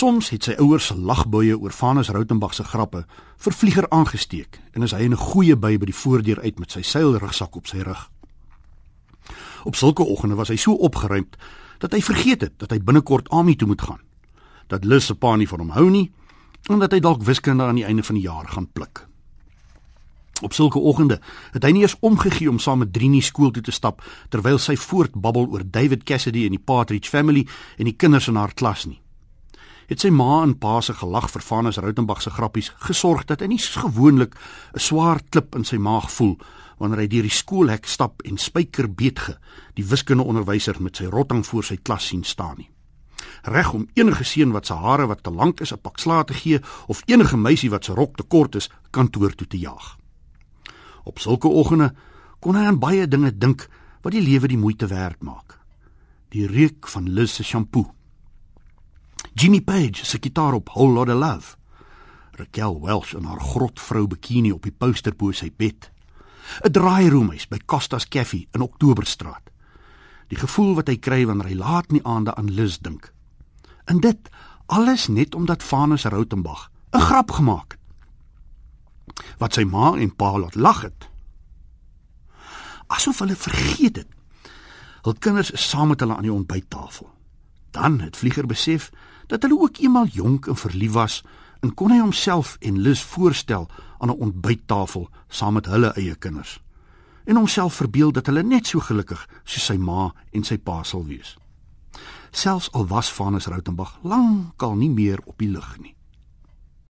Soms het sy ouers se lagbuie oor Vanus Rautenbach se grappe vir vlieger aangesteek en is hy in 'n goeie by by die voordeur uit met sy seilrugsak op sy rug. Op sulke oggende was hy so opgeruimd dat hy vergeet het dat hy binnekort Ami toe moet gaan. Dat Lis se pa nie van hom hou nie en dat hy dalk wiskunde aan die einde van die jaar gaan pluk. Op sulke oggende het hy nie eens omgegee om saam met Drini skool toe te stap terwyl sy voortbabbel oor David Cassidy en die Partridge family en die kinders in haar klas nie het sy ma en pa se gelag vir Vanus Rautenbach se grappies gesorg dat hy nie gewoonlik 'n swaar klip in sy maag voel wanneer hy deur die skoolhek stap en Spyker Beetge, die wiskundeonderwyser met sy rotting voor sy klas sien staan nie. Reg om enige seun wat se hare wat te lank is 'n pak slaag te gee of enige meisie wat se rok te kort is kantoor toe te jaag. Op sulke oggende kon hy aan baie dinge dink wat die lewe die moeite werd maak. Die reuk van Liz se shampoo Jimmy Page se gitaar op Whole Lotta Love. Raquel Welch in haar grotvrou bikini op die poster bo sy bed. 'n Draairoomhuis by Costa's Cafe in Oktoberstraat. Die gevoel wat hy kry wanneer hy laat in die aande aan Liz dink. En dit alles net omdat Vanus Rautenbach 'n grap gemaak het. Wat sy ma en pa laat lag het. Asof hulle vergeet het. Hul kinders is saam met hulle aan die ontbyttafel. Dan het Vlieger besef dat hulle ook eenmal jonk en verlief was en kon hy homself en Lis voorstel aan 'n ontbyttafel saam met hulle eie kinders. En homself verbeel dat hulle net so gelukkig soos sy ma en sy pa sal wees. Selfs al was Vanus Rautenbach lankal nie meer op die lug nie.